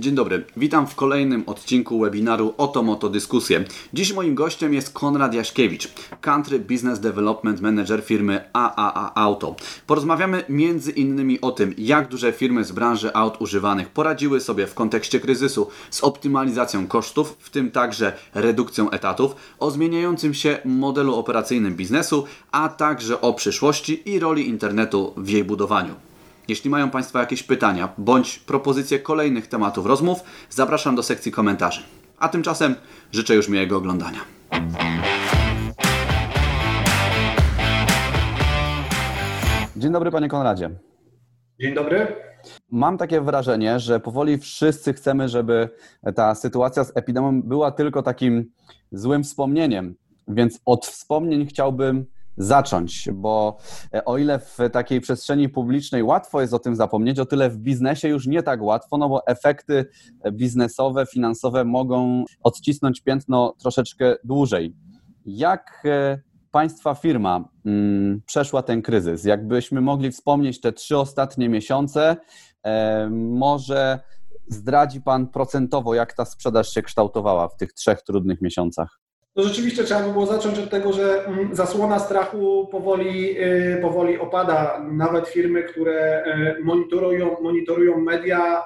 Dzień dobry, witam w kolejnym odcinku webinaru Oto Moto Dyskusje. Dziś moim gościem jest Konrad Jaśkiewicz, Country Business Development Manager firmy AAA Auto. Porozmawiamy między innymi o tym, jak duże firmy z branży aut używanych poradziły sobie w kontekście kryzysu z optymalizacją kosztów, w tym także redukcją etatów, o zmieniającym się modelu operacyjnym biznesu, a także o przyszłości i roli internetu w jej budowaniu. Jeśli mają Państwo jakieś pytania bądź propozycje kolejnych tematów rozmów, zapraszam do sekcji komentarzy. A tymczasem życzę już miłego oglądania. Dzień dobry, panie Konradzie. Dzień dobry. Mam takie wrażenie, że powoli wszyscy chcemy, żeby ta sytuacja z epidemią była tylko takim złym wspomnieniem. Więc od wspomnień chciałbym zacząć, bo e, o ile w takiej przestrzeni publicznej łatwo jest o tym zapomnieć, o tyle w biznesie już nie tak łatwo, no bo efekty biznesowe, finansowe mogą odcisnąć piętno troszeczkę dłużej. Jak e, Państwa firma mm, przeszła ten kryzys? Jakbyśmy mogli wspomnieć te trzy ostatnie miesiące, e, może zdradzi Pan procentowo, jak ta sprzedaż się kształtowała w tych trzech trudnych miesiącach? To rzeczywiście trzeba by było zacząć od tego, że mm, zasłona strachu powoli, y, powoli opada. Nawet firmy, które y, monitorują, monitorują media, y,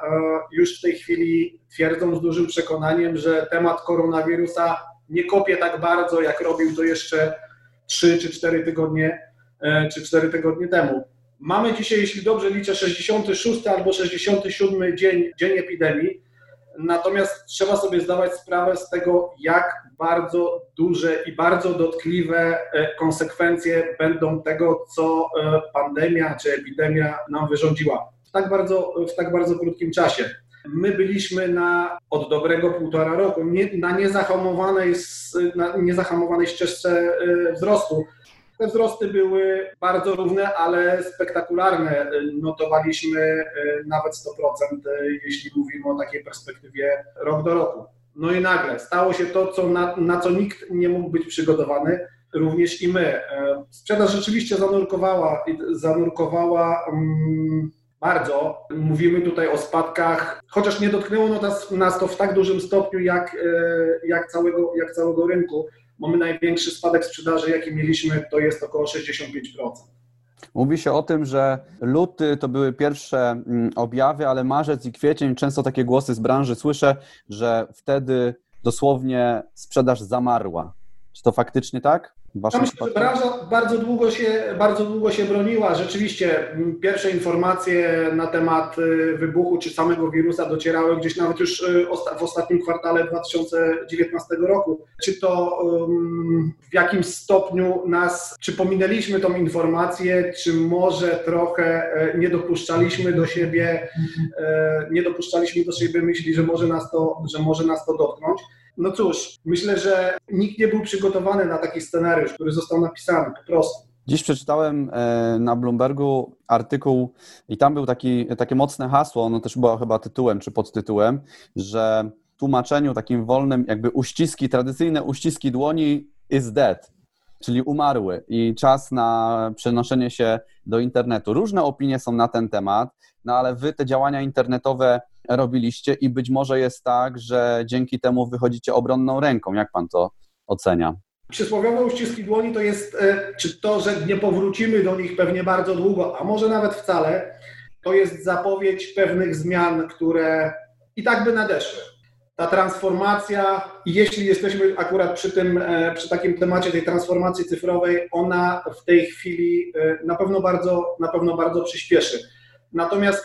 już w tej chwili twierdzą z dużym przekonaniem, że temat koronawirusa nie kopie tak bardzo, jak robił to jeszcze 3 czy 4 tygodnie, czy 4 tygodnie temu. Mamy dzisiaj, jeśli dobrze liczę, 66 albo 67 dzień, dzień epidemii. Natomiast trzeba sobie zdawać sprawę z tego, jak bardzo duże i bardzo dotkliwe e, konsekwencje będą tego, co e, pandemia czy epidemia nam wyrządziła w tak bardzo, w tak bardzo krótkim czasie. My byliśmy na od dobrego półtora roku nie, na, niezahamowanej, na niezahamowanej ścieżce e, wzrostu. Te wzrosty były bardzo równe, ale spektakularne. Notowaliśmy nawet 100%, jeśli mówimy o takiej perspektywie rok do roku. No i nagle stało się to, co na, na co nikt nie mógł być przygotowany, również i my. E, sprzedaż rzeczywiście zanurkowała, zanurkowała um, bardzo. Mówimy tutaj o spadkach, chociaż nie dotknęło nas, nas to w tak dużym stopniu jak, e, jak, całego, jak całego rynku. Mamy największy spadek sprzedaży, jaki mieliśmy, to jest około 65%. Mówi się o tym, że luty to były pierwsze mm, objawy, ale marzec i kwiecień, często takie głosy z branży słyszę, że wtedy dosłownie sprzedaż zamarła. Czy to faktycznie tak? Ja myślę, że branża bardzo długo, się, bardzo długo się broniła. Rzeczywiście pierwsze informacje na temat y, wybuchu czy samego wirusa docierały gdzieś nawet już y, w ostatnim kwartale 2019 roku. Czy to w jakimś stopniu nas, czy pominęliśmy tą informację, czy może trochę e, nie dopuszczaliśmy do siebie, e, nie dopuszczaliśmy do siebie myśli, że może nas to, że może nas to dotknąć. No cóż, myślę, że nikt nie był przygotowany na taki scenariusz, który został napisany po prostu. Dziś przeczytałem e, na Bloombergu artykuł i tam był taki, takie mocne hasło, ono też było chyba tytułem czy podtytułem, że tłumaczeniu takim wolnym jakby uściski, tradycyjne uściski dłoni is dead, czyli umarły i czas na przenoszenie się do internetu. Różne opinie są na ten temat, no ale wy te działania internetowe robiliście i być może jest tak, że dzięki temu wychodzicie obronną ręką. Jak pan to ocenia? Przysłowiowe uściski dłoni to jest, e, czy to, że nie powrócimy do nich pewnie bardzo długo, a może nawet wcale, to jest zapowiedź pewnych zmian, które i tak by nadeszły. Ta transformacja, jeśli jesteśmy akurat przy tym, e, przy takim temacie tej transformacji cyfrowej, ona w tej chwili e, na pewno bardzo, na pewno bardzo przyspieszy. Natomiast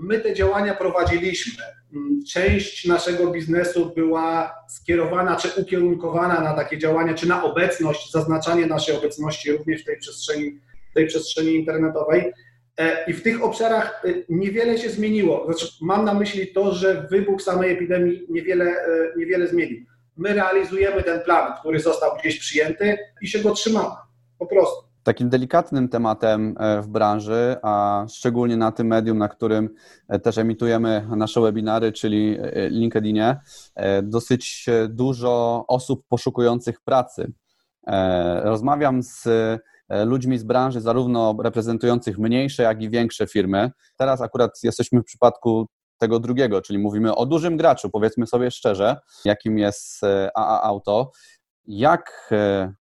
my te działania prowadziliśmy. Mm, część naszego biznesu była skierowana czy ukierunkowana na takie działania, czy na obecność, zaznaczanie naszej obecności również w tej przestrzeni, tej przestrzeni internetowej. E, I w tych obszarach e, niewiele się zmieniło. Znaczy, mam na myśli to, że wybuch samej epidemii niewiele, e, niewiele zmienił. My realizujemy ten plan, który został gdzieś przyjęty i się go trzymamy. Po prostu. Takim delikatnym tematem w branży, a szczególnie na tym medium, na którym też emitujemy nasze webinary, czyli LinkedInie, dosyć dużo osób poszukujących pracy. Rozmawiam z ludźmi z branży, zarówno reprezentujących mniejsze, jak i większe firmy. Teraz akurat jesteśmy w przypadku tego drugiego, czyli mówimy o dużym graczu, powiedzmy sobie szczerze, jakim jest AA Auto. Jak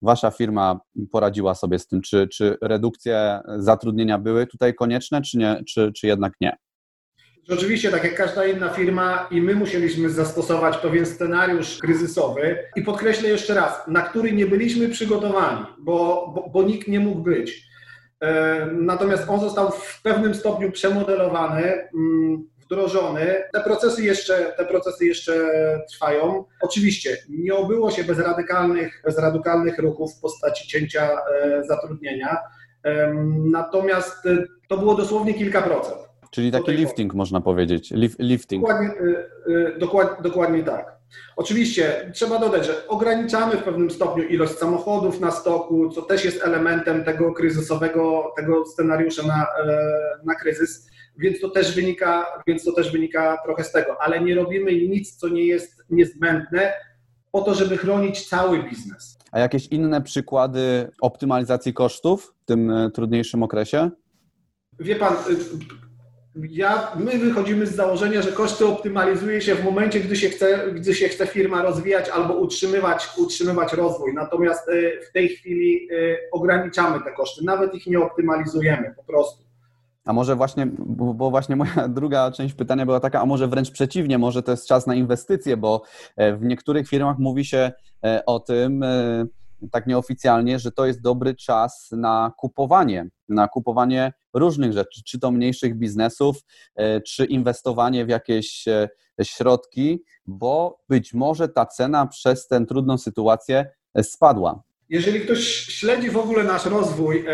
wasza firma poradziła sobie z tym? Czy, czy redukcje zatrudnienia były tutaj konieczne, czy, nie, czy, czy jednak nie? Rzeczywiście, tak jak każda inna firma, i my musieliśmy zastosować pewien scenariusz kryzysowy. I podkreślę jeszcze raz, na który nie byliśmy przygotowani, bo, bo, bo nikt nie mógł być. E, natomiast on został w pewnym stopniu przemodelowany, mm, wdrożony. Te procesy jeszcze, te procesy jeszcze trwają. Oczywiście nie obyło się bez radykalnych, bez radykalnych ruchów w postaci cięcia e, zatrudnienia. Natomiast to było dosłownie kilka procent. Czyli taki lifting można powiedzieć. lifting. Dokładnie, y, y, dokładnie, dokładnie tak. Oczywiście trzeba dodać, że ograniczamy w pewnym stopniu ilość samochodów na stoku, co też jest elementem tego kryzysowego, tego scenariusza na, e, na kryzys, więc to też wynika, więc to też wynika trochę z tego, ale nie robimy nic, co nie jest niezbędne po to, żeby chronić cały biznes. A jakieś inne przykłady optymalizacji kosztów w tym e, trudniejszym okresie? Wie pan, ja, my wychodzimy z założenia, że koszty optymalizuje się w momencie, gdy się chce, gdy się chce firma rozwijać albo utrzymywać, utrzymywać rozwój. Natomiast y, w tej chwili y, ograniczamy te koszty, nawet ich nie optymalizujemy po prostu. A może właśnie, bo właśnie moja druga część pytania była taka, a może wręcz przeciwnie, może to jest czas na inwestycje, bo e, w niektórych firmach mówi się e, o tym, e, tak nieoficjalnie, że to jest dobry czas na kupowanie, na kupowanie różnych rzeczy, czy to mniejszych biznesów, e, czy inwestowanie w jakieś e, środki, bo być może ta cena przez tę trudną sytuację e, spadła. Jeżeli ktoś śledzi w ogóle nasz rozwój,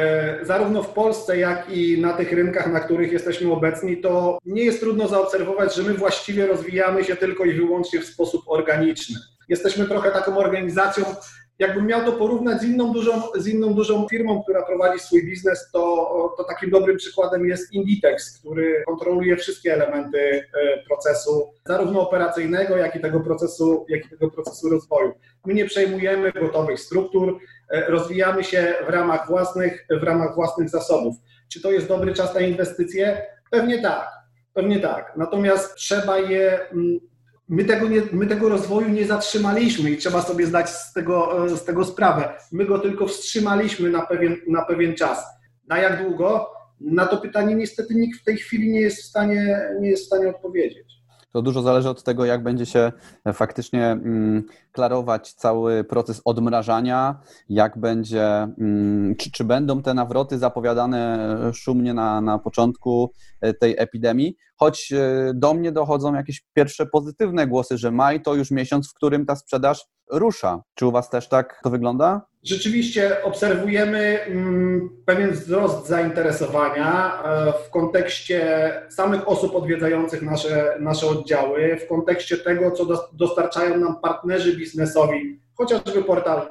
zarówno w Polsce, jak i na tych rynkach, na których jesteśmy obecni, to nie jest trudno zaobserwować, że my właściwie rozwijamy się tylko i wyłącznie w sposób organiczny. Jesteśmy trochę taką organizacją, jakbym miał to porównać z inną dużą, z inną dużą firmą, która prowadzi swój biznes, to, to takim dobrym przykładem jest Inditex, który kontroluje wszystkie elementy e, procesu, zarówno operacyjnego, jak i tego procesu, jak i tego procesu rozwoju. My nie przejmujemy gotowych struktur, e, rozwijamy się w ramach własnych, w ramach własnych zasobów. Czy to jest dobry czas na inwestycje? Pewnie tak. Pewnie tak. Natomiast trzeba je mm, my tego, nie, my tego rozwoju nie zatrzymaliśmy i trzeba sobie zdać z tego, e, z tego sprawę. My go tylko wstrzymaliśmy na pewien, na pewien czas. Na jak długo? Na to pytanie niestety nikt w tej chwili nie jest w stanie, nie jest w stanie odpowiedzieć to dużo zależy od tego, jak będzie się faktycznie mm, klarować cały proces odmrażania, jak będzie, mm, czy, czy będą te nawroty zapowiadane szumnie na, na początku e, tej epidemii, choć e, do mnie dochodzą jakieś pierwsze pozytywne głosy, że maj to już miesiąc, w którym ta sprzedaż rusza. Czy u Was też tak to wygląda? Rzeczywiście obserwujemy mm, pewien wzrost zainteresowania e, w kontekście samych osób odwiedzających nasze, nasze oddziały, w kontekście tego, co dostarczają nam partnerzy biznesowi, chociażby portal,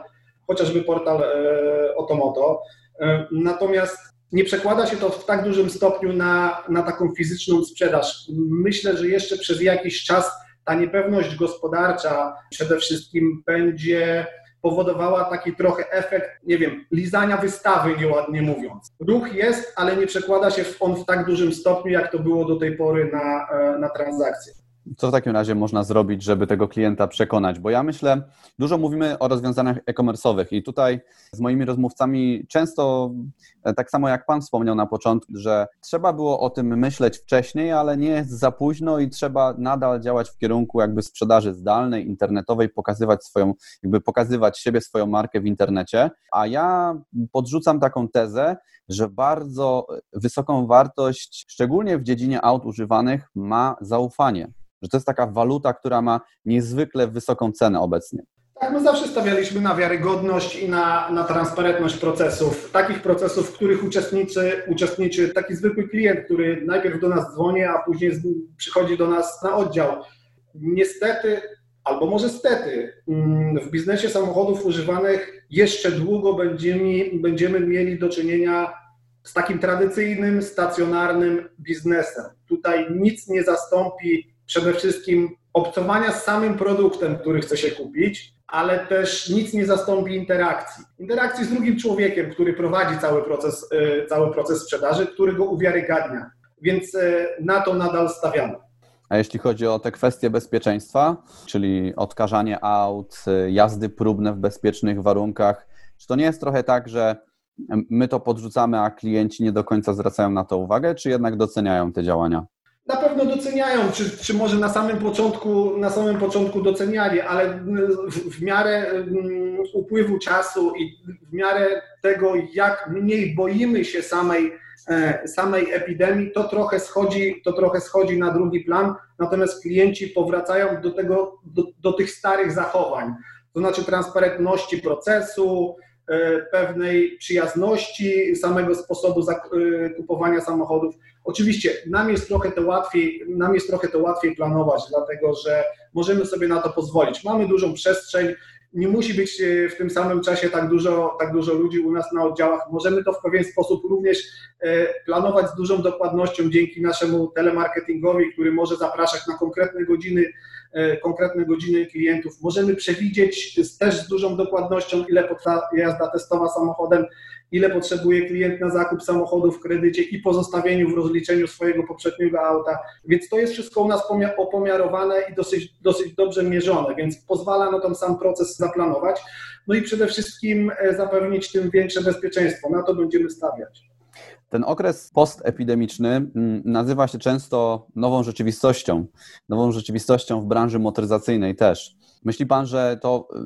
chociażby portal e, Otomoto. E, natomiast nie przekłada się to w tak dużym stopniu na, na taką fizyczną sprzedaż. Myślę, że jeszcze przez jakiś czas ta niepewność gospodarcza przede wszystkim będzie powodowała taki trochę efekt, nie wiem, lizania wystawy, nieładnie mówiąc. Ruch jest, ale nie przekłada się on w tak dużym stopniu, jak to było do tej pory na, e, na transakcje. Co w takim razie można zrobić, żeby tego klienta przekonać? Bo ja myślę, dużo mówimy o rozwiązaniach e-commerce'owych i tutaj z moimi rozmówcami często, e, tak samo jak Pan wspomniał na początku, że trzeba było o tym myśleć wcześniej, ale nie jest za późno i trzeba nadal działać w kierunku jakby sprzedaży zdalnej, internetowej, pokazywać swoją, jakby pokazywać siebie, swoją markę w internecie. A ja podrzucam taką tezę, że bardzo wysoką wartość, szczególnie w dziedzinie aut używanych, ma zaufanie że to jest taka waluta, która ma niezwykle wysoką cenę obecnie. Tak, my zawsze stawialiśmy na wiarygodność i na, na transparentność procesów. Takich procesów, w których uczestniczy, uczestniczy taki zwykły klient, który najpierw do nas dzwoni, a później przychodzi do nas na oddział. Niestety, albo może stety, mm, w biznesie samochodów używanych jeszcze długo będziemy, będziemy mieli do czynienia z takim tradycyjnym, stacjonarnym biznesem. Tutaj nic nie zastąpi przede wszystkim obcowania z samym produktem, który chce się kupić, ale też nic nie zastąpi interakcji. Interakcji z drugim człowiekiem, który prowadzi cały proces, e, cały proces sprzedaży, który go uwiarygadnia. Więc e, na to nadal stawiamy. A jeśli chodzi o te kwestie bezpieczeństwa, czyli odkażanie aut, jazdy próbne w bezpiecznych warunkach, czy to nie jest trochę tak, że my to podrzucamy, a klienci nie do końca zwracają na to uwagę, czy jednak doceniają te działania? Na pewno doceniają, czy, czy może na samym początku, na samym początku doceniali, ale w, w miarę um, upływu czasu i w miarę tego, jak mniej boimy się samej, e, samej epidemii, to trochę, schodzi, to trochę schodzi na drugi plan, natomiast klienci powracają do, tego, do, do tych starych zachowań, to znaczy transparentności procesu, pewnej przyjazności samego sposobu e, kupowania samochodów. Oczywiście nam jest trochę to łatwiej, nam jest trochę to łatwiej planować, dlatego że możemy sobie na to pozwolić. Mamy dużą przestrzeń, nie musi być e, w tym samym czasie tak dużo, tak dużo ludzi u nas na oddziałach. Możemy to w pewien sposób również planować z dużą dokładnością dzięki naszemu telemarketingowi, który może zapraszać na konkretne godziny E, konkretne godziny klientów. Możemy przewidzieć też z dużą dokładnością, ile potrwa jazda testowa samochodem, ile potrzebuje klient na zakup samochodu w kredycie i pozostawieniu w rozliczeniu swojego poprzedniego auta. Więc to jest wszystko u nas opomiarowane i dosyć, dosyć dobrze mierzone, więc pozwala na ten sam proces zaplanować. No i przede wszystkim e, zapewnić tym większe bezpieczeństwo. Na to będziemy stawiać. Ten okres postepidemiczny mm, nazywa się często nową rzeczywistością, nową rzeczywistością w branży motoryzacyjnej też. Myśli Pan, że to y,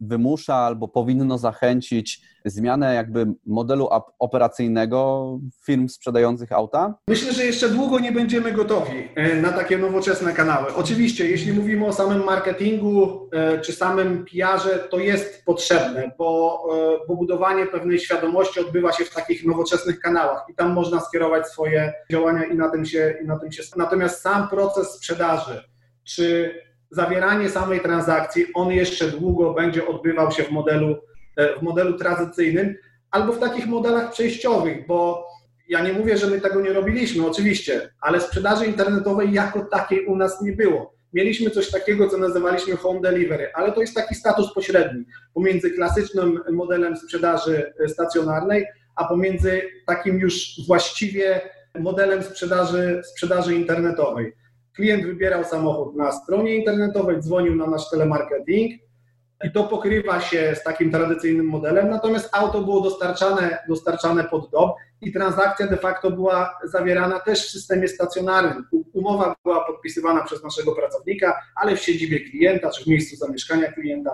wymusza albo powinno zachęcić zmianę jakby modelu operacyjnego firm sprzedających auta? Myślę, że jeszcze długo nie będziemy gotowi e, na takie nowoczesne kanały. Oczywiście, jeśli mówimy o samym marketingu e, czy samym PR-ze, to jest potrzebne, bo, bo budowanie pewnej świadomości odbywa się w takich nowoczesnych kanałach i tam można skierować swoje działania i na tym się, i na tym się. Natomiast sam proces sprzedaży, czy zawieranie samej transakcji, on jeszcze długo będzie odbywał się w modelu, e, w modelu tradycyjnym albo w takich modelach przejściowych, bo ja nie mówię, że my tego nie robiliśmy, oczywiście, ale sprzedaży internetowej jako takiej u nas nie było. Mieliśmy coś takiego, co nazywaliśmy home delivery, ale to jest taki status pośredni pomiędzy klasycznym modelem sprzedaży stacjonarnej, a pomiędzy takim już właściwie modelem sprzedaży, sprzedaży internetowej. Klient wybierał samochód na stronie internetowej, dzwonił na nasz telemarketing i to pokrywa się z takim tradycyjnym modelem, natomiast auto było dostarczane, dostarczane pod dom i transakcja de facto była zawierana też w systemie stacjonarnym. Umowa była podpisywana przez naszego pracownika, ale w siedzibie klienta czy w miejscu zamieszkania klienta.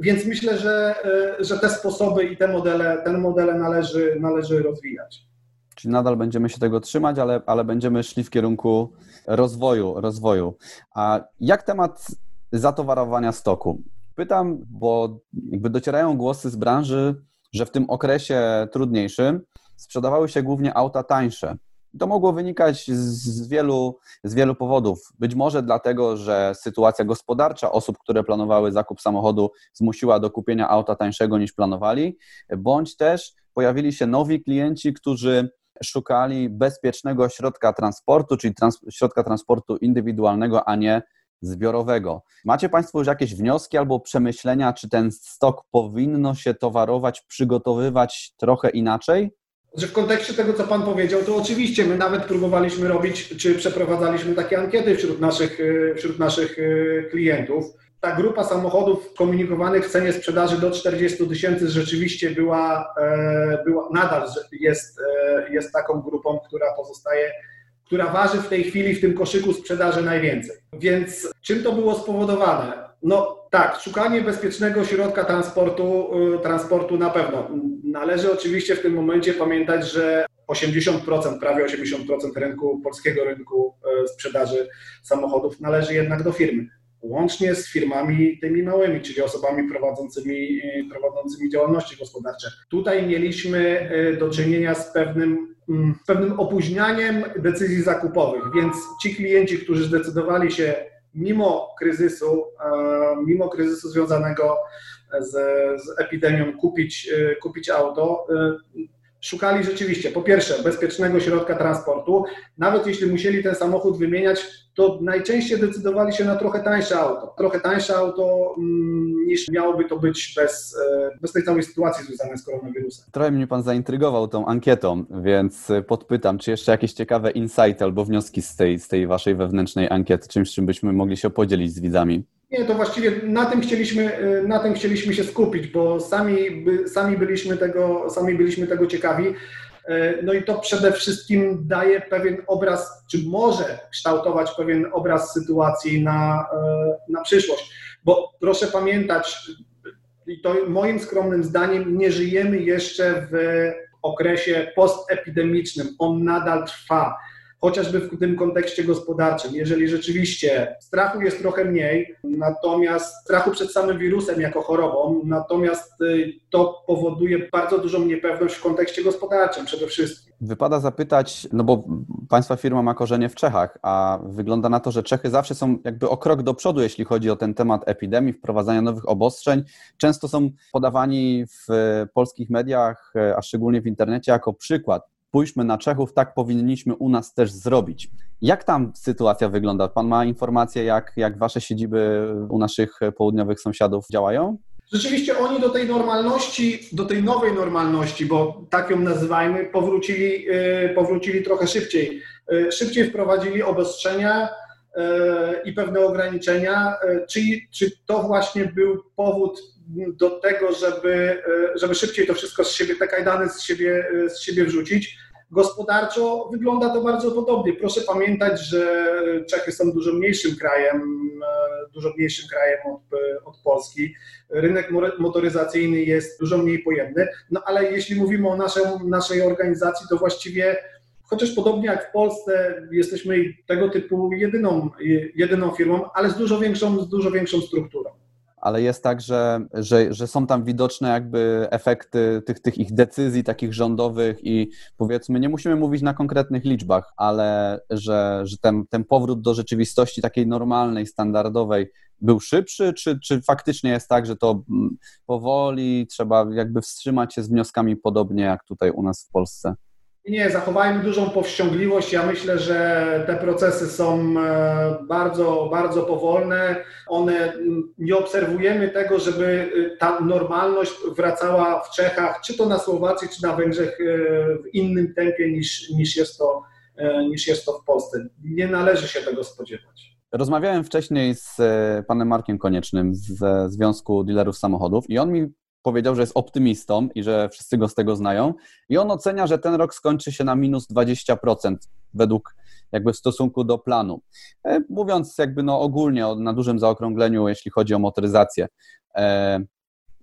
Więc myślę, że, e, że te sposoby i te modele, te modele należy, należy rozwijać. Czyli nadal będziemy się tego trzymać, ale, ale będziemy szli w kierunku rozwoju, rozwoju. A jak temat zatowarowania stoku? Pytam, bo jakby docierają głosy z branży, że w tym okresie trudniejszym sprzedawały się głównie auta tańsze. To mogło wynikać z wielu, z wielu powodów. Być może dlatego, że sytuacja gospodarcza osób, które planowały zakup samochodu, zmusiła do kupienia auta tańszego niż planowali, bądź też pojawili się nowi klienci, którzy szukali bezpiecznego środka transportu, czyli trans środka transportu indywidualnego, a nie zbiorowego. Macie Państwo już jakieś wnioski albo przemyślenia, czy ten stok powinno się towarować, przygotowywać trochę inaczej? Że w kontekście tego, co Pan powiedział, to oczywiście my nawet próbowaliśmy robić, czy przeprowadzaliśmy takie ankiety wśród naszych, wśród naszych e, klientów ta grupa samochodów komunikowanych w cenie sprzedaży do 40 tysięcy rzeczywiście była, e, była nadal jest, e, jest taką grupą, która pozostaje, która waży w tej chwili w tym koszyku sprzedaży najwięcej. Więc czym to było spowodowane? No tak, szukanie bezpiecznego środka transportu, e, transportu na pewno. Należy oczywiście w tym momencie pamiętać, że 80%, prawie 80% rynku, polskiego rynku sprzedaży samochodów należy jednak do firmy łącznie z firmami tymi małymi, czyli osobami prowadzącymi, prowadzącymi działalności gospodarcze. Tutaj mieliśmy e, do czynienia z pewnym, mm, pewnym opóźnianiem decyzji zakupowych, więc ci klienci, którzy zdecydowali się mimo kryzysu, e, mimo kryzysu związanego z, z epidemią kupić, e, kupić auto, szukali rzeczywiście, po pierwsze, bezpiecznego środka transportu. Nawet jeśli musieli ten samochód wymieniać, to najczęściej decydowali się na trochę tańsze auto. Trochę tańsze auto mm, niż miałoby to być bez, e, bez tej całej sytuacji związanej z koronawirusem. Trochę mnie Pan zaintrygował tą ankietą, więc podpytam, czy jeszcze jakieś ciekawe insighty albo wnioski z tej, z tej Waszej wewnętrznej ankiety, czymś, czym byśmy mogli się podzielić z widzami? Nie, to właściwie na tym chcieliśmy, y, na tym chcieliśmy się skupić, bo sami, sami, byliśmy tego, sami byliśmy tego ciekawi. Y, no i to przede wszystkim daje pewien obraz, czy może kształtować pewien obraz sytuacji na, y, na przyszłość. Bo proszę pamiętać, i to moim skromnym zdaniem, nie żyjemy jeszcze w okresie postepidemicznym. On nadal trwa chociażby w tym kontekście gospodarczym. Jeżeli rzeczywiście strachu jest trochę mniej, natomiast strachu przed samym wirusem jako chorobą, natomiast y, to powoduje bardzo dużą niepewność w kontekście gospodarczym przede wszystkim. Wypada zapytać, no bo Państwa firma ma korzenie w Czechach, a wygląda na to, że Czechy zawsze są jakby o krok do przodu, jeśli chodzi o ten temat epidemii, wprowadzania nowych obostrzeń. Często są podawani w polskich mediach, a szczególnie w internecie, jako przykład spójrzmy na Czechów, tak powinniśmy u nas też zrobić. Jak tam sytuacja wygląda? Pan ma informacje, jak, jak wasze siedziby u naszych południowych sąsiadów działają? Rzeczywiście oni do tej normalności, do tej nowej normalności, bo tak ją nazywajmy, powrócili, y, powrócili trochę szybciej. Y, szybciej wprowadzili obostrzenia i pewne ograniczenia. Czy, czy to właśnie był powód do tego, żeby, żeby szybciej to wszystko z siebie, te kajdany z siebie, z siebie wrzucić? Gospodarczo wygląda to bardzo podobnie. Proszę pamiętać, że Czechy są dużo mniejszym krajem, e, dużo mniejszym krajem od, od Polski. Rynek motoryzacyjny jest dużo mniej pojemny, no ale jeśli mówimy o naszej, naszej organizacji, to właściwie chociaż podobnie jak w Polsce jesteśmy tego typu jedyną, jedyną firmą, ale z dużo większą, z dużo większą strukturą ale jest tak, że, że, że są tam widoczne jakby efekty tych, tych ich decyzji takich rządowych i powiedzmy, nie musimy mówić na konkretnych liczbach, ale że, że ten, ten powrót do rzeczywistości takiej normalnej, standardowej był szybszy, czy, czy faktycznie jest tak, że to mm, powoli trzeba jakby wstrzymać się z wnioskami podobnie jak tutaj u nas w Polsce? Nie, zachowajmy dużą powściągliwość. Ja myślę, że te procesy są e, bardzo, bardzo powolne. One nie obserwujemy tego, żeby e, ta normalność wracała w Czechach, czy to na Słowacji, czy na Węgrzech e, w innym tempie niż, niż, jest, to, niż jest to w Polsce. Nie należy się tego spodziewać. Rozmawiałem wcześniej z panem Markiem Koniecznym ze Związku Dealerów Samochodów i on mi powiedział, że jest optymistą i że wszyscy go z tego znają. I on ocenia, że ten rok skończy się na minus 20% według jakby w stosunku do planu. E, mówiąc jakby no ogólnie na dużym zaokrągleniu, jeśli chodzi o motoryzację. E,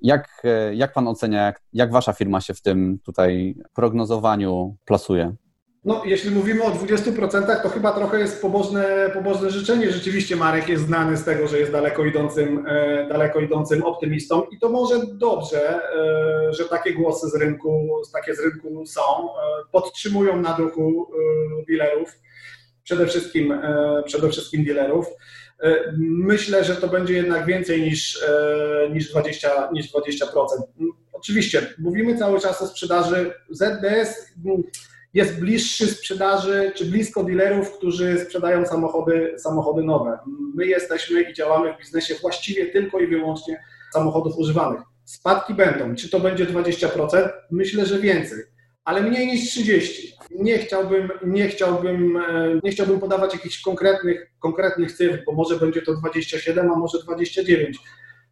jak, e, jak pan ocenia, jak, jak wasza firma się w tym tutaj prognozowaniu plasuje? No, jeśli mówimy o 20%, to chyba trochę jest pobożne, pobożne życzenie. Rzeczywiście Marek jest znany z tego, że jest daleko idącym, e, daleko idącym optymistą i to może dobrze, e, że takie głosy z rynku, takie z rynku są, e, podtrzymują na duchu dealerów, przede wszystkim, przede wszystkim dealerów. Myślę, że to będzie jednak więcej niż, niż, 20, niż 20%. Oczywiście, mówimy cały czas o sprzedaży ZDS jest bliższy sprzedaży, czy blisko dealerów, którzy sprzedają samochody, samochody nowe. My jesteśmy i działamy w biznesie właściwie tylko i wyłącznie samochodów używanych. Spadki będą. Czy to będzie 20%? Myślę, że więcej, ale mniej niż 30%. Nie chciałbym, nie chciałbym, e, nie chciałbym podawać jakichś konkretnych, konkretnych cyfr, bo może będzie to 27, a może 29%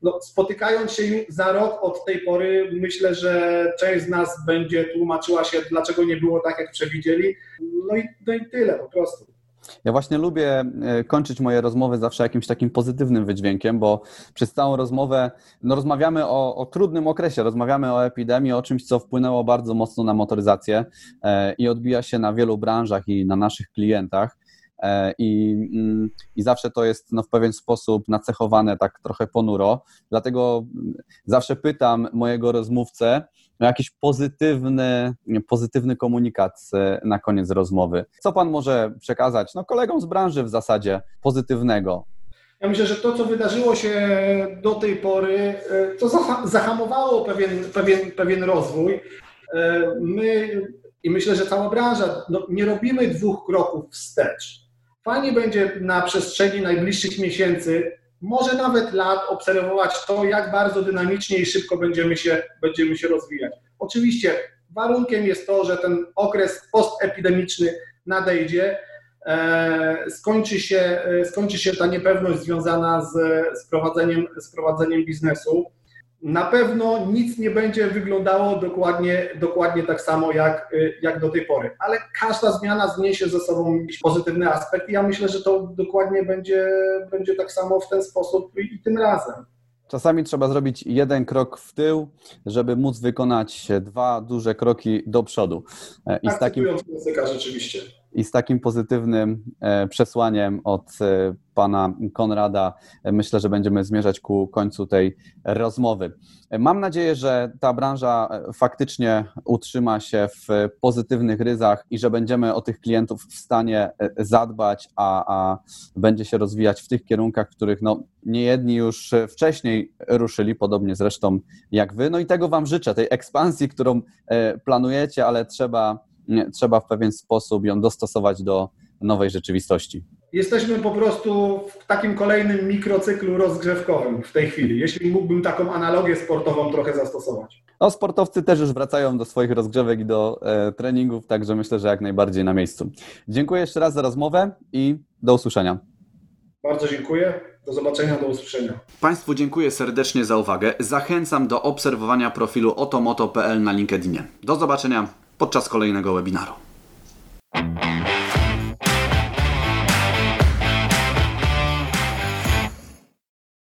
no, spotykając się za rok od tej pory, myślę, że część z nas będzie tłumaczyła się, dlaczego nie było tak, jak przewidzieli. No i, no i tyle po prostu. Ja właśnie lubię e, kończyć moje rozmowy zawsze jakimś takim pozytywnym wydźwiękiem, bo przez całą rozmowę no rozmawiamy o, o, trudnym okresie, rozmawiamy o epidemii, o czymś, co wpłynęło bardzo mocno na motoryzację e, i odbija się na wielu branżach i na naszych klientach. E, i, mm, i zawsze to jest no, w pewien sposób nacechowane tak trochę ponuro. Dlatego mm, zawsze pytam mojego rozmówcę o jakiś pozytywny, pozytywny komunikat e, na koniec rozmowy. Co pan może przekazać no, kolegom z branży w zasadzie pozytywnego? Ja myślę, że to, co wydarzyło się do tej pory, e, to zahamowało pewien, pewien, pewien rozwój. My i myślę, że cała branża, no, nie robimy dwóch kroków wstecz. Fajnie będzie na przestrzeni najbliższych miesięcy, może nawet lat, obserwować to, jak bardzo dynamicznie i szybko będziemy się, będziemy się rozwijać. Oczywiście warunkiem jest to, że ten okres postepidemiczny nadejdzie, e, skończy się, e, skończy się ta niepewność związana z, z, prowadzeniem, z prowadzeniem biznesu na pewno nic nie będzie wyglądało dokładnie, dokładnie tak samo jak, jak do tej pory, ale każda zmiana zniesie ze sobą jakiś pozytywny aspekt i ja myślę, że to dokładnie będzie, będzie tak samo w ten sposób i, i tym razem. Czasami trzeba zrobić jeden krok w tył, żeby móc wykonać dwa duże kroki do przodu. E, I z takim, rzeczywiście. I z takim pozytywnym e, przesłaniem od e, pana Konrada myślę, że będziemy zmierzać ku końcu tej rozmowy. Mam nadzieję, że ta branża faktycznie utrzyma się w pozytywnych ryzach i że będziemy o tych klientów w stanie zadbać, a, a będzie się rozwijać w tych kierunkach, w których no, niejedni już wcześniej ruszyli, podobnie zresztą jak wy. No i tego Wam życzę, tej ekspansji, którą planujecie, ale trzeba trzeba w pewien sposób ją dostosować do nowej rzeczywistości. Jesteśmy po prostu w takim kolejnym mikrocyklu rozgrzewkowym w tej chwili, jeśli mógłbym taką analogię sportową trochę zastosować. No, sportowcy też już wracają do swoich rozgrzewek i do e, treningów, także myślę, że jak najbardziej na miejscu. Dziękuję jeszcze raz za rozmowę i do usłyszenia. Bardzo dziękuję. Do zobaczenia, do usłyszenia. Państwu dziękuję serdecznie za uwagę. Zachęcam do obserwowania profilu otomoto.pl na LinkedInie. Do zobaczenia podczas kolejnego webinaru.